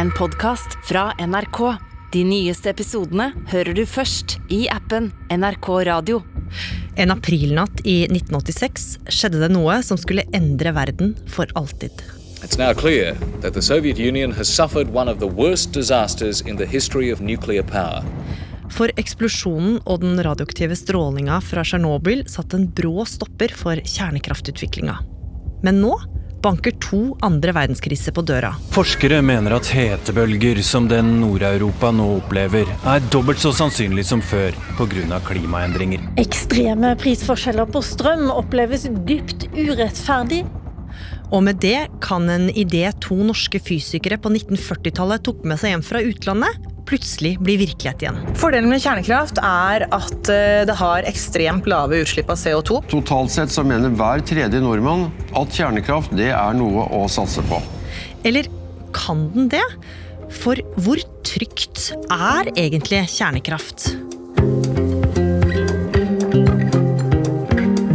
en podkast fra NRK. De nyeste episodene hører du først i appen NRK Radio. En aprilnatt i 1986 skjedde det noe som skulle endre verden for alltid. It's now clear that the Soviet Union has suffered one of the worst disasters in the history of nuclear power. For eksplosjonen og den radioaktive strålinga fra Tsjernobyl satte en brå stopper for kjernekraftutviklinga. Men nå banker to andre verdenskriser på døra. Forskere mener at hetebølger som den Nord-Europa nå opplever, er dobbelt så sannsynlig som før pga. klimaendringer. Ekstreme prisforskjeller på strøm oppleves dypt urettferdig. Og med det kan en idé to norske fysikere på 1940-tallet tok med seg hjem fra utlandet, plutselig bli virkelighet igjen. Fordelen med kjernekraft er at eh, det har ekstremt lave utslipp av CO2. Totalt sett så mener hver tredje nordmann at kjernekraft det er noe å satse på. Eller kan den det? For hvor trygt er egentlig kjernekraft?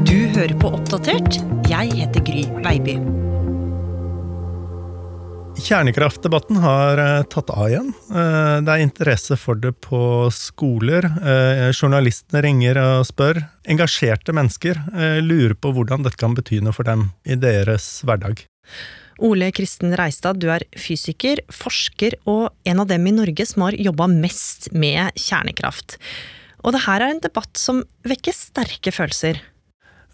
Du hører på Oppdatert. Jeg heter Gry Veiby. Kjernekraftdebatten har eh, tatt av igjen. Eh, det er interesse for det på skoler. Eh, journalistene ringer og spør. Engasjerte mennesker lurer på hvordan dette kan bety noe for dem i deres hverdag. Ole Kristen Reistad, du er fysiker, forsker og en av dem i Norge som har jobba mest med kjernekraft. Og det her er en debatt som vekker sterke følelser.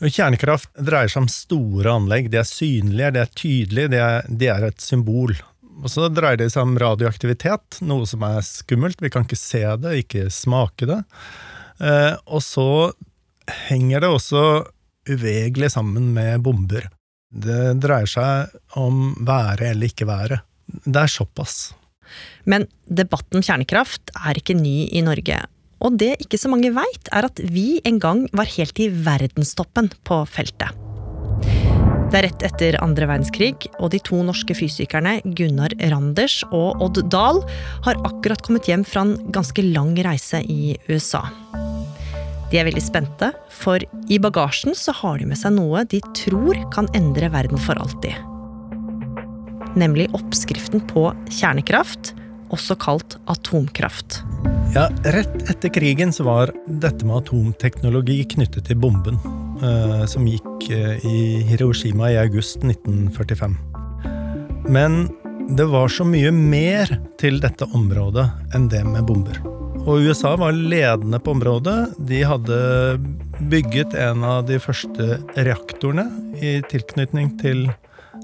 Kjernekraft dreier seg om store anlegg. De er synlige, de er tydelige, de er, de er et symbol. Og så dreier det seg om radioaktivitet, noe som er skummelt. Vi kan ikke se det, ikke smake det. Eh, og så henger det også uvegelig sammen med bomber. Det dreier seg om være eller ikke være. Det er såpass. Men debatten kjernekraft er ikke ny i Norge. Og det ikke så mange veit, er at vi en gang var helt i verdenstoppen på feltet. Det er rett etter andre verdenskrig, og de to norske fysikerne Gunnar Randers og Odd Dahl har akkurat kommet hjem fra en ganske lang reise i USA. De er veldig spente, for i bagasjen så har de med seg noe de tror kan endre verden for alltid. Nemlig oppskriften på kjernekraft, også kalt atomkraft. Ja, Rett etter krigen så var dette med atomteknologi knyttet til bomben, eh, som gikk eh, i Hiroshima i august 1945. Men det var så mye mer til dette området enn det med bomber. Og USA var ledende på området. De hadde bygget en av de første reaktorene i tilknytning til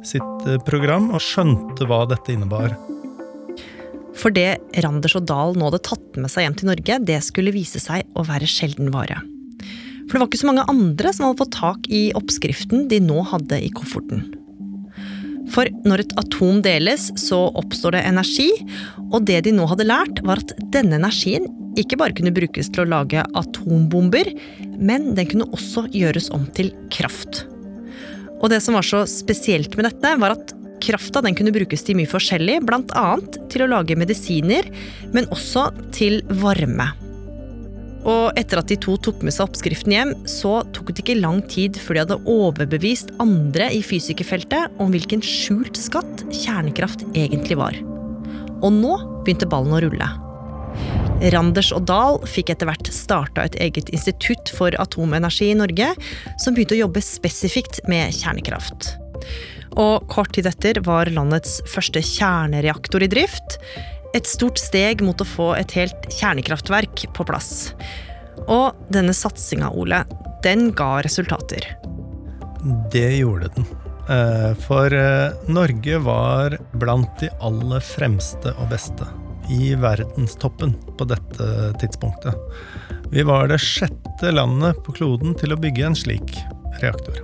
sitt eh, program, og skjønte hva dette innebar. For det Randers og Dahl nå hadde tatt med seg hjem til Norge, det skulle vise seg å være sjelden vare. For det var ikke så mange andre som hadde fått tak i oppskriften de nå hadde i kofferten. For når et atom deles, så oppstår det energi, og det de nå hadde lært, var at denne energien ikke bare kunne brukes til å lage atombomber, men den kunne også gjøres om til kraft. Og det som var så spesielt med dette, var at Krafta den kunne brukes til mye forskjellig, bl.a. til å lage medisiner, men også til varme. Og etter at de to tok med seg oppskriften hjem, så tok det ikke lang tid før de hadde overbevist andre i fysikerfeltet om hvilken skjult skatt kjernekraft egentlig var. Og nå begynte ballen å rulle. Randers og Dahl fikk etter hvert starta et eget institutt for atomenergi i Norge, som begynte å jobbe spesifikt med kjernekraft. Og kort tid etter var landets første kjernereaktor i drift. Et stort steg mot å få et helt kjernekraftverk på plass. Og denne satsinga, Ole, den ga resultater. Det gjorde den. Eh, for eh, Norge var blant de aller fremste og beste i verdenstoppen på dette tidspunktet. Vi var det sjette landet på kloden til å bygge en slik reaktor.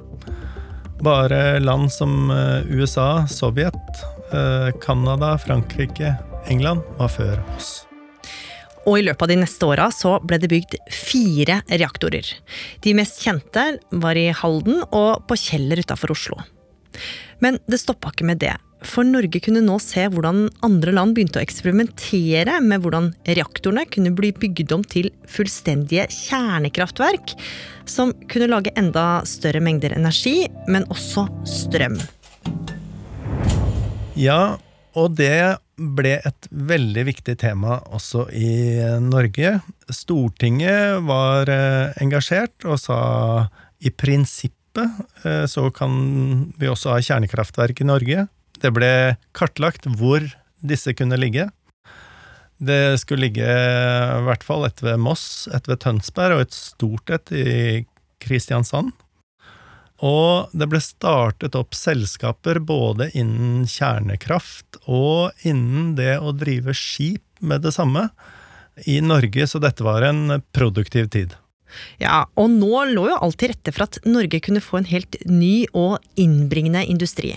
Bare land som eh, USA, Sovjet, eh, Canada, Frankrike, England var før oss. Og i løpet av de neste åra så ble det bygd fire reaktorer. De mest kjente var i Halden og på Kjeller utafor Oslo. Men det stoppa ikke med det. For Norge kunne nå se hvordan andre land begynte å eksperimentere med hvordan reaktorene kunne bli bygd om til fullstendige kjernekraftverk, som kunne lage enda større mengder energi, men også strøm. Ja, og det ble et veldig viktig tema også i Norge. Stortinget var eh, engasjert og sa i prinsippet eh, så kan vi også ha kjernekraftverk i Norge. Det ble kartlagt hvor disse kunne ligge. Det skulle ligge i hvert fall et ved Moss, et ved Tønsberg og et stort et i Kristiansand. Og det ble startet opp selskaper både innen kjernekraft og innen det å drive skip med det samme i Norge, så dette var en produktiv tid. Ja, og nå lå jo alt til rette for at Norge kunne få en helt ny og innbringende industri.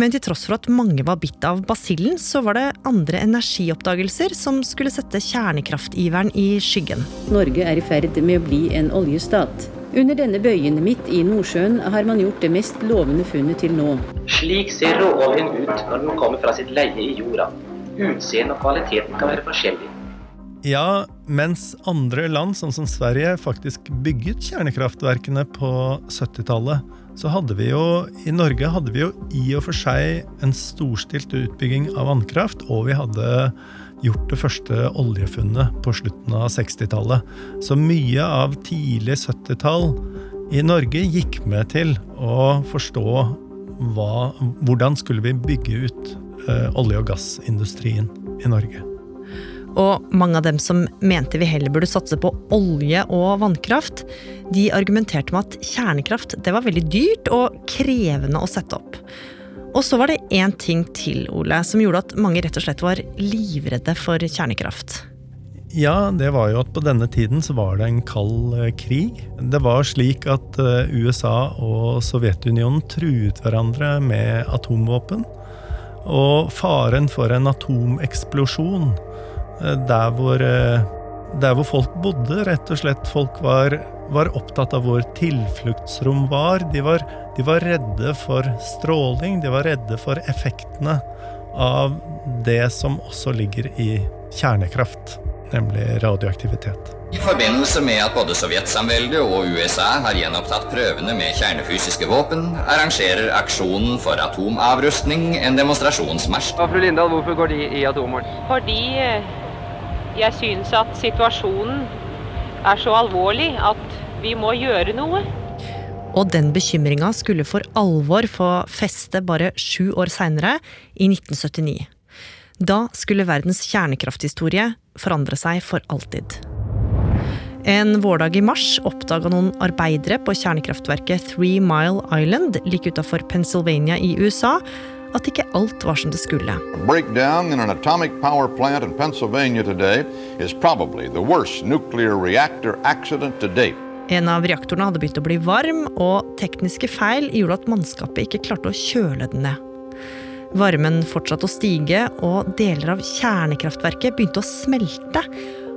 Men til tross for at mange var bitt av basillen, så var det andre energioppdagelser som skulle sette kjernekraftiveren i skyggen. Norge er i ferd med å bli en oljestat. Under denne bøyen midt i Nordsjøen har man gjort det mest lovende funnet til nå. Slik ser råoljen ut når den kommer fra sitt leie i jorda. Utseendet og kvaliteten kan være forskjellig. Ja, mens andre land, sånn som Sverige, faktisk bygget kjernekraftverkene på 70-tallet, så hadde vi jo i Norge hadde vi jo i og for seg en storstilt utbygging av vannkraft, og vi hadde gjort det første oljefunnet på slutten av 60-tallet. Så mye av tidlig 70-tall i Norge gikk med til å forstå hva, hvordan skulle vi bygge ut eh, olje- og gassindustrien i Norge. Og mange av dem som mente vi heller burde satse på olje og vannkraft, de argumenterte med at kjernekraft det var veldig dyrt og krevende å sette opp. Og så var det én ting til, Ole, som gjorde at mange rett og slett var livredde for kjernekraft. Ja, det var jo at på denne tiden så var det en kald eh, krig. Det var slik at eh, USA og Sovjetunionen truet hverandre med atomvåpen. Og faren for en atomeksplosjon der hvor, der hvor folk bodde, rett og slett folk var var opptatt av hvor tilfluktsrom var. De, var. de var redde for stråling, de var redde for effektene av det som også ligger i kjernekraft, nemlig radioaktivitet. I forbindelse med at både Sovjetsamveldet og USA har gjenopptatt prøvene med kjernefysiske våpen, arrangerer Aksjonen for atomavrustning en demonstrasjonsmarsj. Fru Lindahl, hvorfor går de i atommarsj? Fordi eh, jeg synes at situasjonen er så alvorlig at vi må gjøre noe. Og den bekymringa skulle for alvor få feste bare sju år seinere, i 1979. Da skulle verdens kjernekrafthistorie forandre seg for alltid. En vårdag i mars oppdaga noen arbeidere på kjernekraftverket Three Mile Island like utafor Pennsylvania i USA at ikke alt var som det skulle. En av reaktorene hadde begynt å bli varm, og tekniske feil gjorde at mannskapet ikke klarte å kjøle den ned. Varmen fortsatte å stige, og deler av kjernekraftverket begynte å smelte.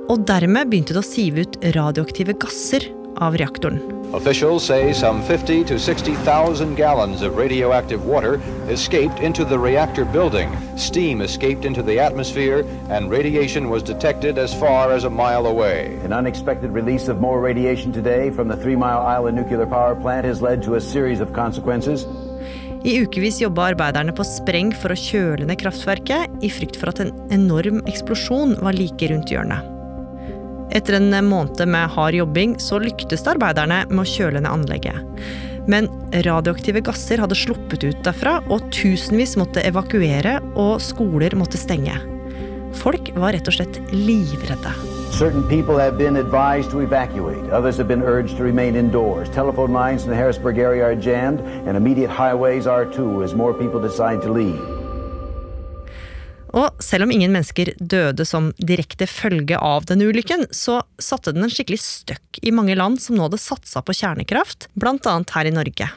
Og dermed begynte det å sive ut radioaktive gasser av reaktoren. Officials say some 50 to 60,000 gallons of radioactive water escaped into the reactor building. Steam escaped into the atmosphere, and radiation was detected as far as a mile away. An unexpected release of more radiation today from the Three Mile Island nuclear power plant has led to a series of consequences. I ukevis jobba arbeiderne på spreng for å kjøle ned kraftverket, i frykt for at en enorm eksplosjon var like rundt hjørnet. Etter en måned med hard jobbing så lyktes arbeiderne med å kjøle ned anlegget. Men radioaktive gasser hadde sluppet ut derfra, og tusenvis måtte evakuere, og skoler måtte stenge. Folk var rett og slett livredde. Certain people have been advised to evacuate. Others have been urged to remain indoors. Telephone lines in the Harrisburg area are jammed, and immediate highways are too as more people decide to leave. Og selv om ingen mennesker døde som direkte følge av den ulykken, så satte den en skikkelig støkk i mange land som nå hadde satsa på kjernekraft, bl.a. her i Norge.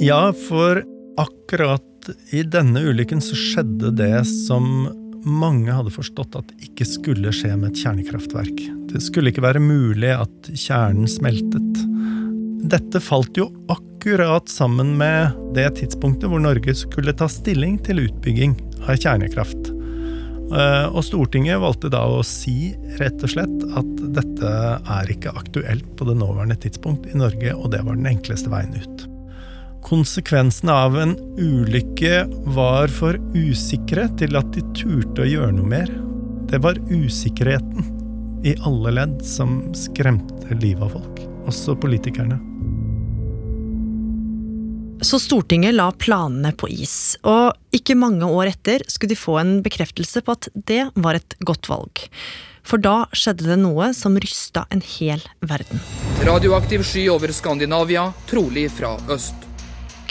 Ja, for akkurat i denne ulykken så skjedde det som mange hadde forstått at ikke skulle skje med et kjernekraftverk. Det skulle ikke være mulig at kjernen smeltet. Dette falt jo akkurat sammen med det tidspunktet hvor Norge skulle ta stilling til utbygging kjernekraft. Eh, og Stortinget valgte da å si rett og slett at dette er ikke aktuelt på det nåværende tidspunkt i Norge, og det var den enkleste veien ut. konsekvensene av en ulykke var for usikre til at de turte å gjøre noe mer. Det var usikkerheten i alle ledd som skremte livet av folk, også politikerne. Så Stortinget la planene på is, og ikke mange år etter skulle de få en bekreftelse på at det var et godt valg. For da skjedde det noe som rysta en hel verden. Radioaktiv sky over Skandinavia, trolig fra øst.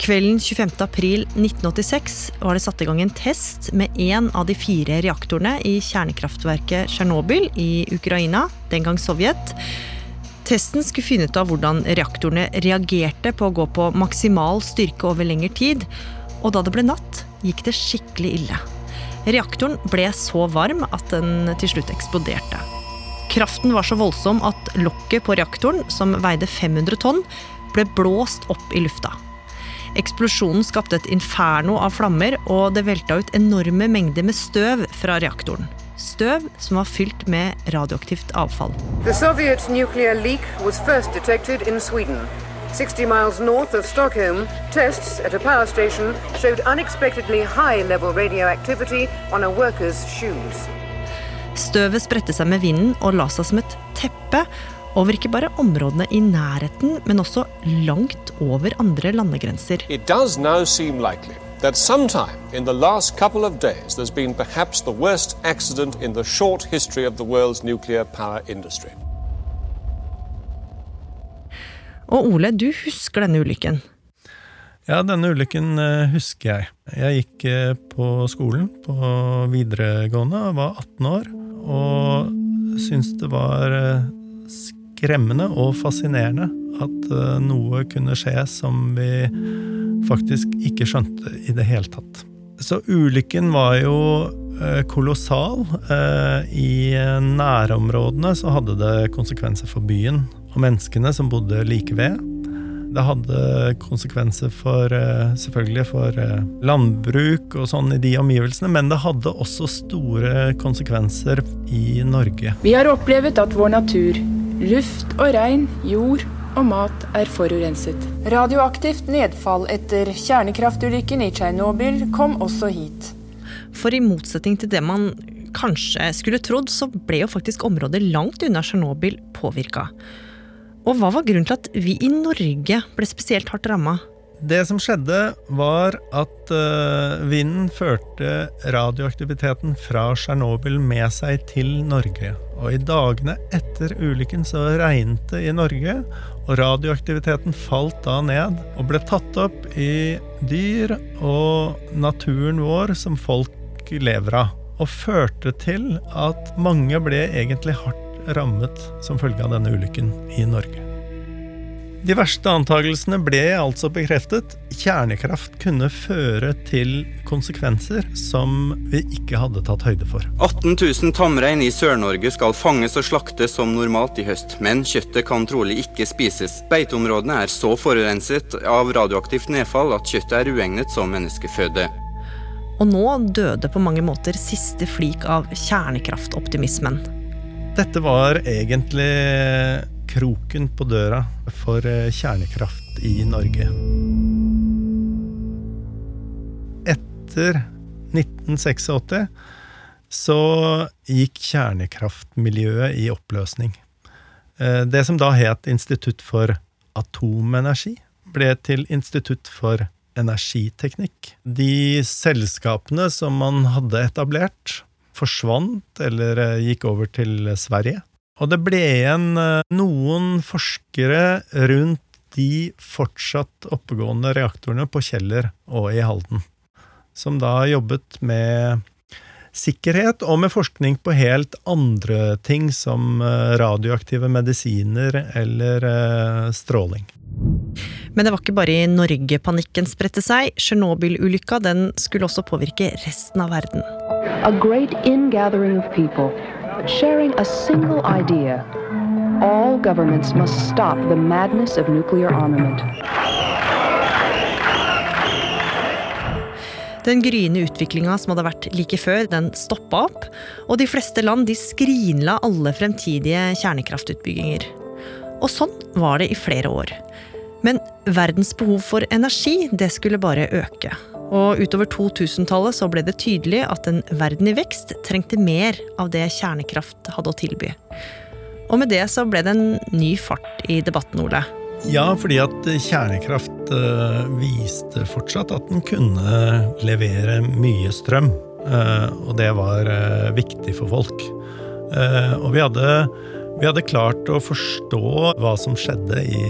Kvelden 25. april 1986 var det satt i gang en test med én av de fire reaktorene i kjernekraftverket Tsjernobyl i Ukraina, den gang Sovjet. Testen skulle finne ut av hvordan reaktorene reagerte på å gå på maksimal styrke over lengre tid, og da det ble natt, gikk det skikkelig ille. Reaktoren ble så varm at den til slutt eksploderte. Kraften var så voldsom at lokket på reaktoren, som veide 500 tonn, ble blåst opp i lufta. Eksplosjonen skapte et inferno av flammer, og det velta ut enorme mengder med støv fra reaktoren. Støv som var fylt med radioaktivt avfall. The Soviet nuclear leak was first detected in Sweden. 60 miles north of Stockholm, tests at a power station showed unexpectedly high level radioactivity on a worker's shoes. Støvet spredte seg med vinden og la seg som et teppe over ikke bare områdene i nærheten, men også langt over andre landegrenser. It does now seem likely that sometime in the last couple of days there's been perhaps the worst accident in the short history of the world's nuclear power industry. Og Ole, du husker denne ulykken? Ja, denne ulykken eh, husker jeg. Jeg gikk eh, på skolen på videregående og var 18 år. Og syntes det var eh, skremmende og fascinerende at noe kunne skje som vi faktisk ikke skjønte i det hele tatt. Så ulykken var jo kolossal. I nærområdene så hadde det konsekvenser for byen og menneskene som bodde like ved. Det hadde konsekvenser for selvfølgelig for landbruk og sånn i de omgivelsene, men det hadde også store konsekvenser i Norge. Vi har opplevd at vår natur, luft og regn, jord og mat er forurenset. Radioaktivt nedfall etter kjernekraftulykken i Tsjernobyl kom også hit. For i motsetning til det man kanskje skulle trodd, så ble jo faktisk området langt unna Tsjernobyl påvirka. Og hva var grunnen til at vi i Norge ble spesielt hardt ramma? Det som skjedde, var at uh, vinden førte radioaktiviteten fra Tsjernobyl med seg til Norge. Og i dagene etter ulykken så regnet det i Norge, og radioaktiviteten falt da ned og ble tatt opp i dyr og naturen vår som folk lever av. Og førte til at mange ble egentlig hardt rammet som følge av denne ulykken i Norge. De verste antagelsene ble altså bekreftet. Kjernekraft kunne føre til konsekvenser som vi ikke hadde tatt høyde for. 18 000 tamrein i Sør-Norge skal fanges og slaktes som normalt i høst, men kjøttet kan trolig ikke spises. Beiteområdene er så forurenset av radioaktivt nedfall at kjøttet er uegnet som menneskeføde. Og nå døde på mange måter siste flik av kjernekraftoptimismen. Dette var egentlig kroken på døra for kjernekraft i Norge. Etter 1986 så gikk kjernekraftmiljøet i oppløsning. Det som da het Institutt for atomenergi, ble til Institutt for energiteknikk. De selskapene som man hadde etablert, forsvant eller gikk over til Sverige. Og det ble igjen noen forskere rundt de fortsatt oppegående reaktorene på Kjeller og i Halden, som da jobbet med sikkerhet og med forskning på helt andre ting, som radioaktive medisiner eller stråling. Men det var ikke bare i Norge panikken spredte seg. Tsjernobyl-ulykka skulle også påvirke resten av verden. A great ingathering of people, sharing a single idea. All governments must stop the madness of nuclear armament. Den gryende utviklinga som hadde vært like før, den stoppa opp, og de fleste land de skrinla alle fremtidige kjernekraftutbygginger. Og sånn var det i flere år. Men verdens behov for energi det skulle bare øke. Og utover 2000-tallet så ble det tydelig at en verden i vekst trengte mer av det kjernekraft hadde å tilby. Og med det så ble det en ny fart i debatten, Ole. Ja, fordi at kjernekraft uh, viste fortsatt at den kunne levere mye strøm. Uh, og det var uh, viktig for folk. og vi hadde, vi hadde klart å forstå hva som skjedde i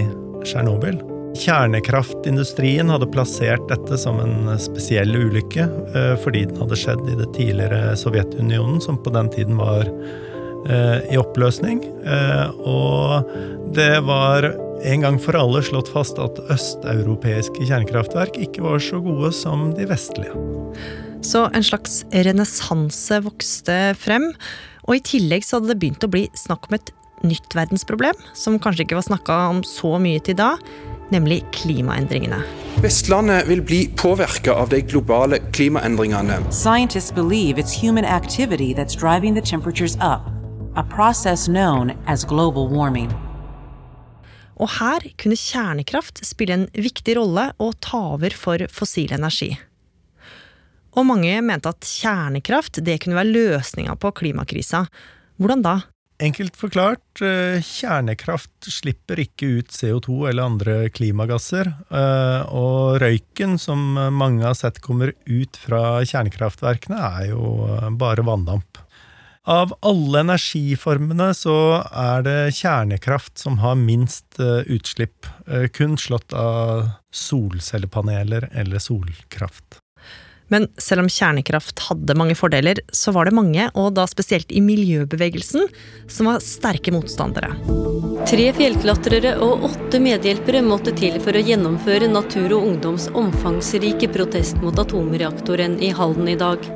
Tsjernobyl. Kjernekraftindustrien hadde plassert dette som en spesiell ulykke, fordi den hadde skjedd i det tidligere Sovjetunionen, som på den tiden var i oppløsning. Og det var en gang for alle slått fast at østeuropeiske kjernekraftverk ikke var så gode som de vestlige. Så en slags renessanse vokste frem, og i tillegg så hadde det begynt å bli snakk om et nytt verdensproblem, som kanskje ikke var snakka om så mye til da, nemlig klimaendringene. Vestlandet vil bli påvirka av de globale klimaendringene. Scientists believe it's human activity that's driving the temperatures up, a process known as global warming. Og her kunne kjernekraft spille en viktig rolle og ta over for fossil energi. Og mange mente at kjernekraft det kunne være løsninga på klimakrisa. Hvordan da? Enkelt forklart, eh, kjernekraft slipper ikke ut CO2 eller andre klimagasser. Eh, og røyken som mange har sett kommer ut fra kjernekraftverkene, er jo bare vanndamp. Av alle energiformene så er det kjernekraft som har minst eh, utslipp, kun slått av solcellepaneler eller solkraft. Men selv om kjernekraft hadde mange fordeler, så var det mange, og da spesielt i miljøbevegelsen, som var sterke motstandere. Tre fjellklatrere og åtte medhjelpere måtte til for å gjennomføre Natur og Ungdoms omfangsrike protest mot atomreaktoren i Halden i dag.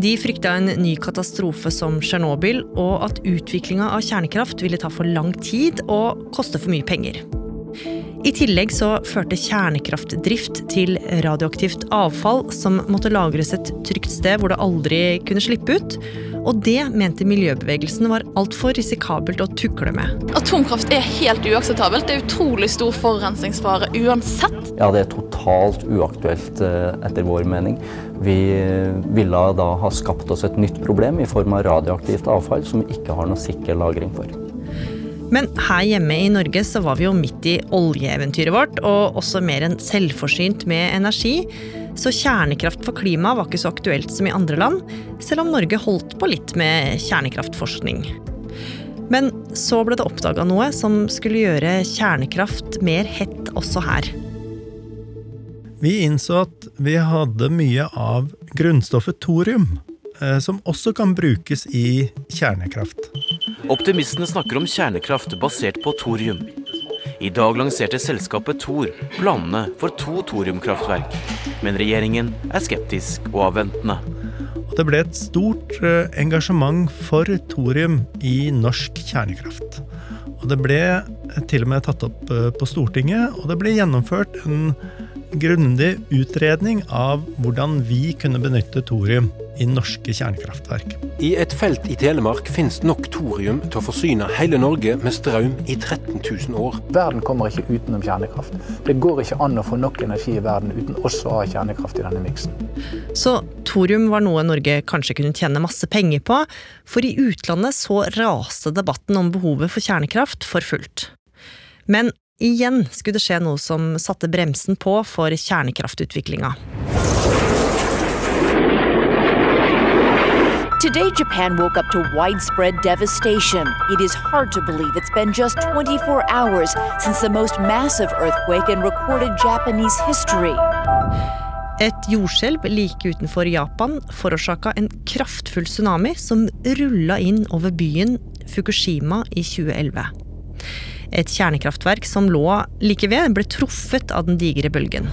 De frykta en ny katastrofe som Tsjernobyl, og at utviklinga av kjernekraft ville ta for lang tid og koste for mye penger. I tillegg så førte kjernekraftdrift til radioaktivt avfall som måtte lagres et trygt sted hvor det aldri kunne slippe ut. Og det mente miljøbevegelsen var altfor risikabelt å tukle med. Atomkraft er helt uakseptabelt. Det er utrolig stor forurensningsfare uansett. Ja, det er totalt uaktuelt eh, etter vår mening. Vi ville da ha skapt oss et nytt problem i form av radioaktivt avfall som vi ikke har noe sikker lagring for. Men her hjemme i Norge så var vi jo midt i oljeeventyret vårt, og også mer enn selvforsynt med energi. Så kjernekraft for klimaet var ikke så aktuelt som i andre land, selv om Norge holdt på litt med kjernekraftforskning. Men så ble det oppdaga noe som skulle gjøre kjernekraft mer hett også her. Vi innså at vi hadde mye av grunnstoffet thorium, som også kan brukes i kjernekraft. Optimistene snakker om kjernekraft basert på thorium. I dag lanserte selskapet Thor planene for to thoriumkraftverk. Men regjeringen er skeptisk og avventende. Og det ble et stort eh, engasjement for thorium i norsk kjernekraft. Og det ble til og med tatt opp eh, på Stortinget, og det ble gjennomført en grundig utredning av hvordan vi kunne benytte thorium i norske kjernekraftverk. I et felt i Telemark finnes nok thorium til å forsyne hele Norge med strøm i 13 000 år. Verden kommer ikke utenom kjernekraft. Det går ikke an å få nok energi i verden uten også å ha kjernekraft i denne miksen. Så thorium var noe Norge kanskje kunne tjene masse penger på, for i utlandet så raste debatten om behovet for kjernekraft for fullt. Men igjen skulle det skje noe som satte bremsen på for kjernekraftutviklinga. Today, Japan woke up to widespread devastation. It is hard to believe it's been just 24 hours since the most massive earthquake in recorded Japanese history. Et jordskjelv like utenfor Japan forårsaka en kraftfull tsunami som rulla inn over byen Fukushima i 2011. Et kjernekraftverk som lå like ved, ble truffet av den digre bølgen.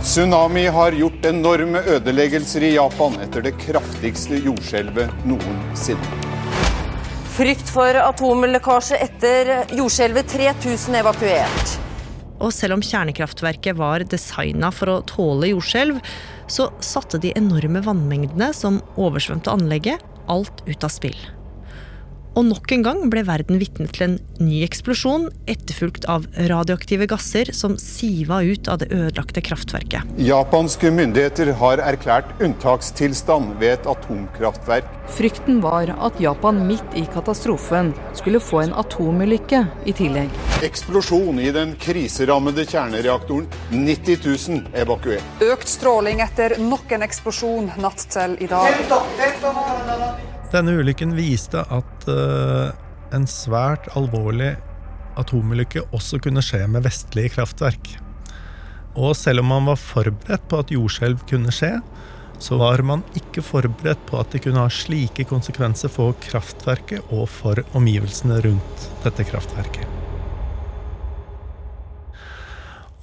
Tsunami har gjort enorme ødeleggelser i Japan etter det kraftigste jordskjelvet noensinne. Frykt for atomlekkasje etter jordskjelvet. 3000 evakuert. Og selv om kjernekraftverket var designa for å tåle jordskjelv, så satte de enorme vannmengdene som oversvømte anlegget, alt ut av spill. Og nok en gang ble verden vitne til en ny eksplosjon, etterfulgt av radioaktive gasser som siva ut av det ødelagte kraftverket. Japanske myndigheter har erklært unntakstilstand ved et atomkraftverk. Frykten var at Japan midt i katastrofen skulle få en atomulykke i tillegg. Eksplosjon i den kriserammede kjernereaktoren. 90 000 evakuert. Økt stråling etter nok en eksplosjon natt til i dag. Denne ulykken viste at uh, en svært alvorlig atomulykke også kunne skje med vestlige kraftverk. Og selv om man var forberedt på at jordskjelv kunne skje, så var man ikke forberedt på at det kunne ha slike konsekvenser for kraftverket og for omgivelsene rundt dette kraftverket.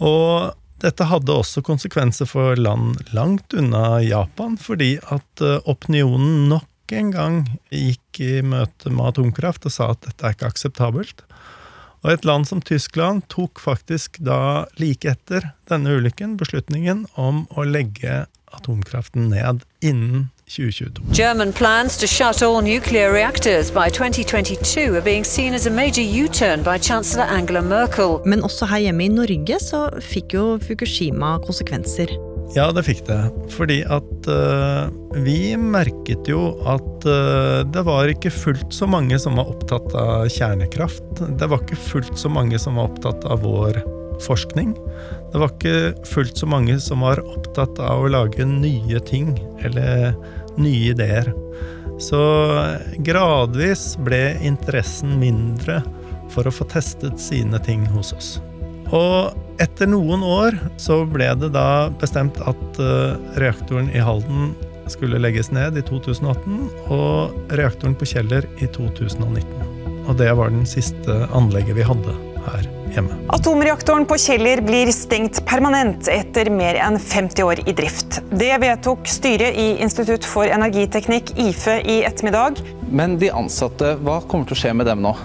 Og dette hadde også konsekvenser for land langt unna Japan, fordi at eh, opinionen nok en gang gikk i møte med atomkraft og sa at dette er ikke akseptabelt. Og et land som Tyskland tok faktisk da, like etter denne ulykken, beslutningen om å legge atomkraften ned innen 2022. German plans to shut all nuclear reactors by 2022 are being seen as a major U-turn by Chancellor Angela Merkel. Men også her hjemme i Norge så fikk jo Fukushima konsekvenser. Ja, det fikk det. Fordi at uh, vi merket jo at uh, det var ikke fullt så mange som var opptatt av kjernekraft. Det var ikke fullt så mange som var opptatt av vår forskning. Det var ikke fullt så mange som var opptatt av å lage nye ting eller nye ideer. Så gradvis ble interessen mindre for å få testet sine ting hos oss. Og etter noen år så ble det da bestemt at uh, reaktoren i Halden skulle legges ned i 2018, og reaktoren på Kjeller i 2019. Og det var den siste anlegget vi hadde her hjemme. Atomreaktoren på Kjeller blir stengt permanent etter mer enn 50 år i drift. Det vedtok styret i Institutt for energiteknikk, IFE, i ettermiddag. Men de ansatte, hva kommer til å skje med dem nå?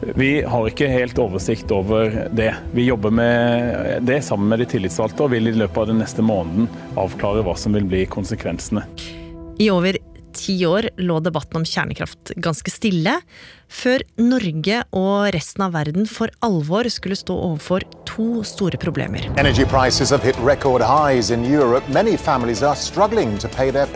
Vi har ikke helt oversikt over det. Vi jobber med det sammen med de tillitsvalgte og vil i løpet av den neste måneden avklare hva som vil bli konsekvensene. I over ti år lå debatten om kjernekraft ganske stille, før Norge og resten av verden for alvor skulle stå overfor to store problemer. Energy prices have hit record highs in Europe. Many families are struggling to pay their.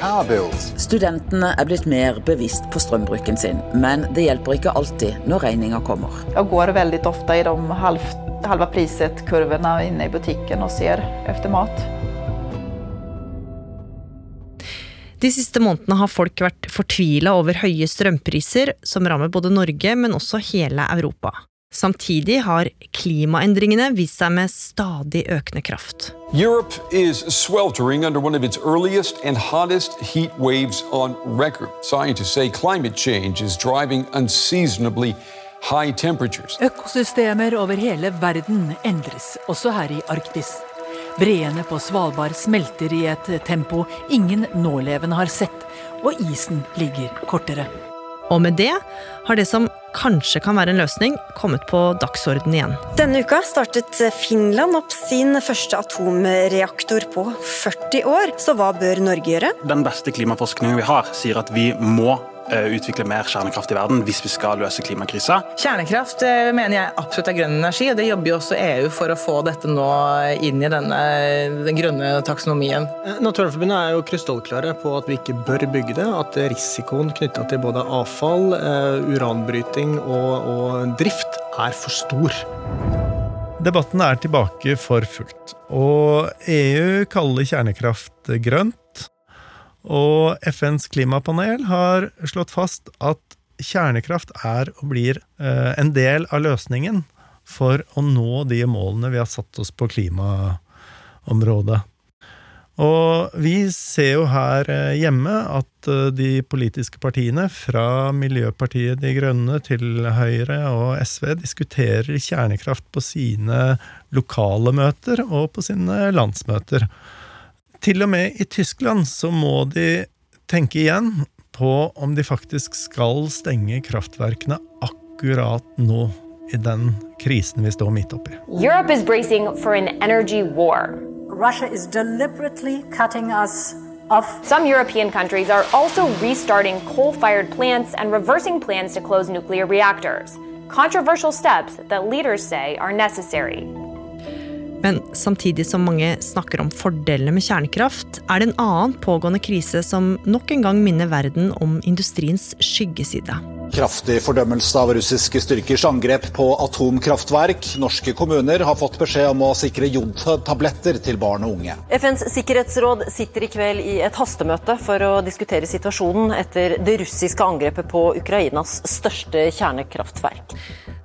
Studentene er blitt mer bevisst på strømbruken sin, men det hjelper ikke alltid når regninga kommer. Jeg går veldig ofte i de halv, halva priset-kurvene inne i butikken og ser etter mat. De siste månedene har folk vært fortvila over høye strømpriser, som rammer både Norge, men også hele Europa. Samtidig har klimaendringene vist seg med stadig økende kraft. Europe is sweltering under one of its earliest and hottest heat waves on record. Scientists say climate change is driving unseasonably high temperatures. Økosystemer over hele verden endres, også her i Arktis. Breene på Svalbard smelter i et tempo ingen nålevende har sett, og isen ligger kortere. Og med det har det som kanskje kan være en løsning, kommet på dagsorden igjen. Denne uka startet Finland opp sin første atomreaktor på 40 år. Så hva bør Norge gjøre? Den beste klimaforskningen vi har, sier at vi må utvikle mer kjernekraft i verden hvis vi skal løse klimakrisa. Kjernekraft eh, mener jeg absolutt er grønn energi, og det jobber jo også EU for å få dette nå inn i denne, den grønne taksonomien. Eh, Naturvernforbundet er jo krystallklare på at vi ikke bør bygge det. At risikoen knytta til både avfall, uranbryting og, og drift er for stor. Debatten er tilbake for fullt, og EU kaller kjernekraft grønt. Og FNs klimapanel har slått fast at kjernekraft er og blir eh, en del av løsningen for å nå de målene vi har satt oss på klimaområdet. Og vi ser jo her eh, hjemme at eh, de politiske partiene, fra Miljøpartiet De Grønne til Høyre og SV, diskuterer kjernekraft på sine lokale møter og på sine landsmøter. Til og med i Tyskland så må de tenke igjen på om de faktisk skal stenge kraftverkene akkurat nå, i den krisen vi står midt oppi. Europe is bracing for an energy war. Russia is deliberately cutting us off. Some European countries are also restarting coal fired plants and reversing plans to close nuclear reactors. Controversial steps that leaders say are necessary. Men samtidig som mange snakker om fordelene med kjernekraft, er det en annen pågående krise som nok en gang minner verden om industriens skyggeside. Kraftig fordømmelse av russiske styrkers angrep på atomkraftverk. Norske kommuner har fått beskjed om å sikre jodtabletter til barn og unge. FNs sikkerhetsråd sitter i kveld i et hastemøte for å diskutere situasjonen etter det russiske angrepet på Ukrainas største kjernekraftverk.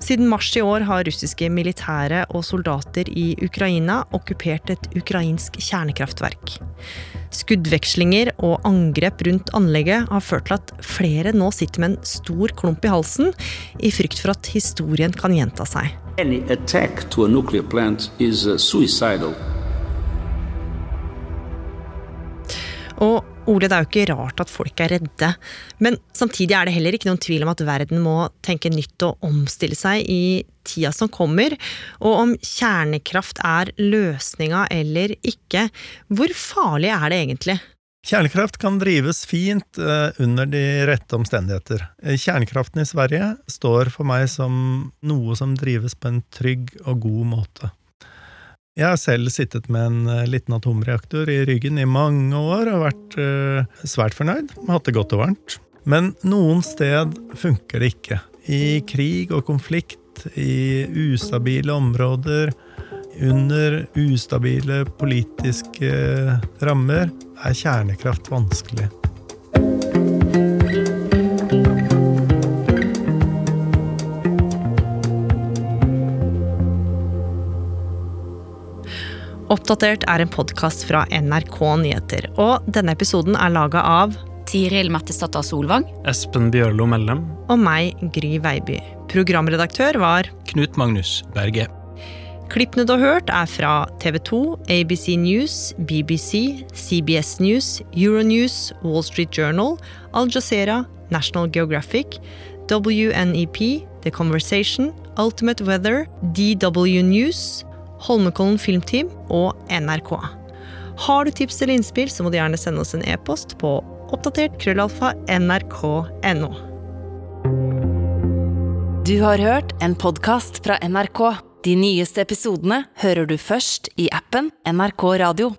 Siden mars i år har russiske militære og soldater i Ukraina okkupert et ukrainsk kjernekraftverk. Skuddvekslinger og angrep rundt anlegget har ført til at flere nå sitter med en stor klump i halsen, i frykt for at historien kan gjenta seg. Any attack to a nuclear plant is uh, suicidal. Og Ole, det er jo ikke rart at folk er redde, men samtidig er det heller ikke noen tvil om at verden må tenke nytt og omstille seg i tida som kommer. Og om kjernekraft er løsninga eller ikke, hvor farlig er det egentlig? Kjernekraft kan drives fint eh, under de rette omstendigheter. Kjernekraften i Sverige står for meg som noe som drives på en trygg og god måte. Jeg har selv sittet med en eh, liten atomreaktor i ryggen i mange år og vært uh, svært fornøyd. Hatt det godt og varmt. Men noen sted funker det ikke. I krig og konflikt, i ustabile områder, under ustabile politiske rammer, er kjernekraft vanskelig. Oppdatert er en podkast fra NRK Nyheter. Og denne episoden er laga av Tiril Mattisdatter Solvang. Espen Bjørlo Mellem. Og meg, Gry Veiby. Programredaktør var Knut Magnus Berge. Klippene du har hørt, er fra TV 2, ABC News, BBC, CBS News, Euronews, Wall Street Journal, Al Jazeera, National Geographic, WNEP, The Conversation, Ultimate Weather, DW News, Holmenkollen Filmteam og NRK. Har du tips eller innspill, så må du gjerne sende oss en e-post på oppdatert krøllalfa nrk.no. Du har hørt en podkast fra NRK. De nyeste episodene hører du først i appen NRK Radio.